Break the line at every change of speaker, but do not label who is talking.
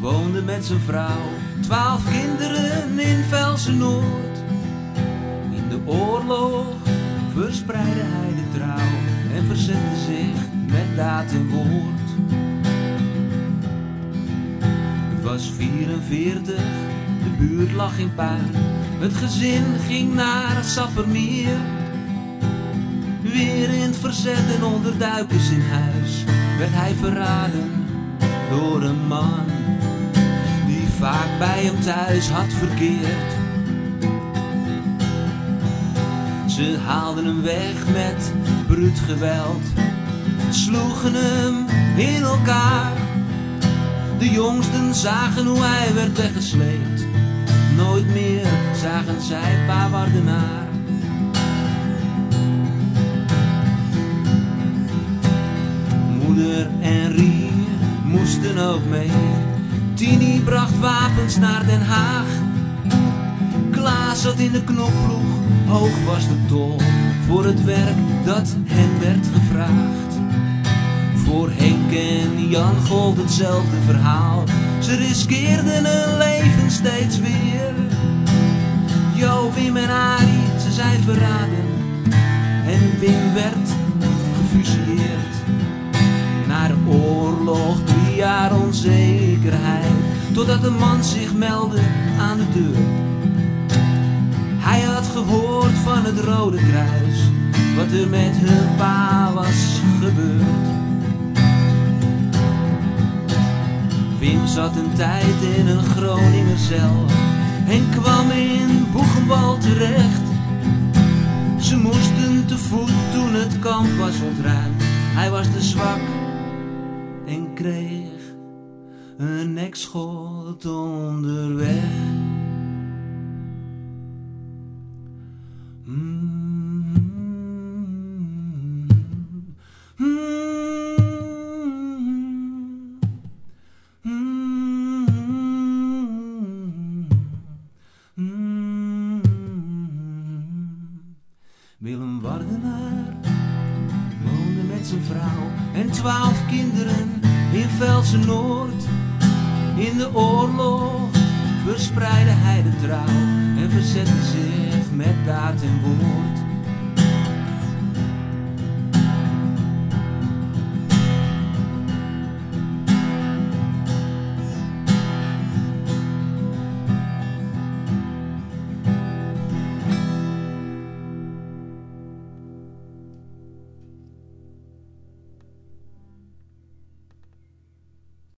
woonde met zijn vrouw. Twaalf kinderen in Velsen Noord. In de oorlog verspreidde hij de trouw en verzette zich met daad en woord. Het was 44, de buurt lag in puin. Het gezin ging naar het Sappermeer. Weer in het verzet en onder duikers in huis werd hij verraden door een man die vaak bij hem thuis had verkeerd. Ze haalden hem weg met bruut geweld, sloegen hem in elkaar. De jongsten zagen hoe hij werd weggesleept, nooit meer zagen zij pa Wardenaar. Moeder en Rie Tini bracht wapens naar Den Haag. Klaas zat in de knopploeg, hoog was de tol voor het werk dat hen werd gevraagd. Voor Henk en Jan gold hetzelfde verhaal. Ze riskeerden hun leven steeds weer. Jo, Wim en Arie, ze zijn verraden. En Wim werd gefusilleerd. Totdat een man zich meldde aan de deur. Hij had gehoord van het Rode Kruis. Wat er met hun pa was gebeurd. Wim zat een tijd in een Groninger cel. En kwam in Boegenwal terecht. Ze moesten te voet toen het kamp was ontruimd. Hij was te zwak en kreeg een nekschot onderweg. Willem Wardenaar woonde met zijn vrouw en twaalf kinderen in Velsen Noord. In de oorlog verspreidde hij de trouw en verzette zich met daad en woord.